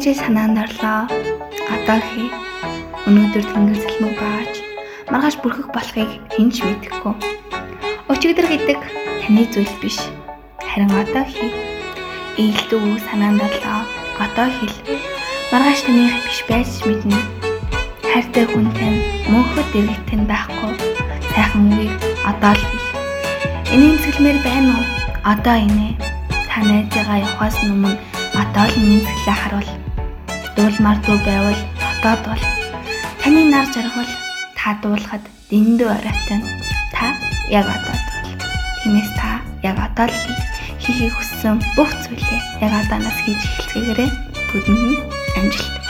ажил санаанд орлоо. Одоо хий. Өнөөдөр тэнгэр салмаг бааж маргааш бүрхэх болохыг хэн ч мэдэхгүй. Өчигдөр гэдэг таны зүйл биш. Харин одоо хий. Ээлдүү санаанд орлоо. Одоо хэл. Маргааш таних биш байж мэднэ. Хайртай хүнтэй мөнхөд дэрэгтэн байхгүй. Сайхан үгийг одоо л хэл. Энийг цэлмээр байна уу? Одоо инээ. Та найзаагаа явахаас өмнө одоо л нэмсгэлээ харуул. Дуулмар дуу байвал дотоод бол таны нар жаргал та дуулахад дэндүү оройтой. Та яг одоо дуул. Тиймээс та яг одоо л хийхийг хүссэн бүх зүйлээ яг одооноос хийж эхэлцгээгээрэй. Бүдэнд нь амжилт.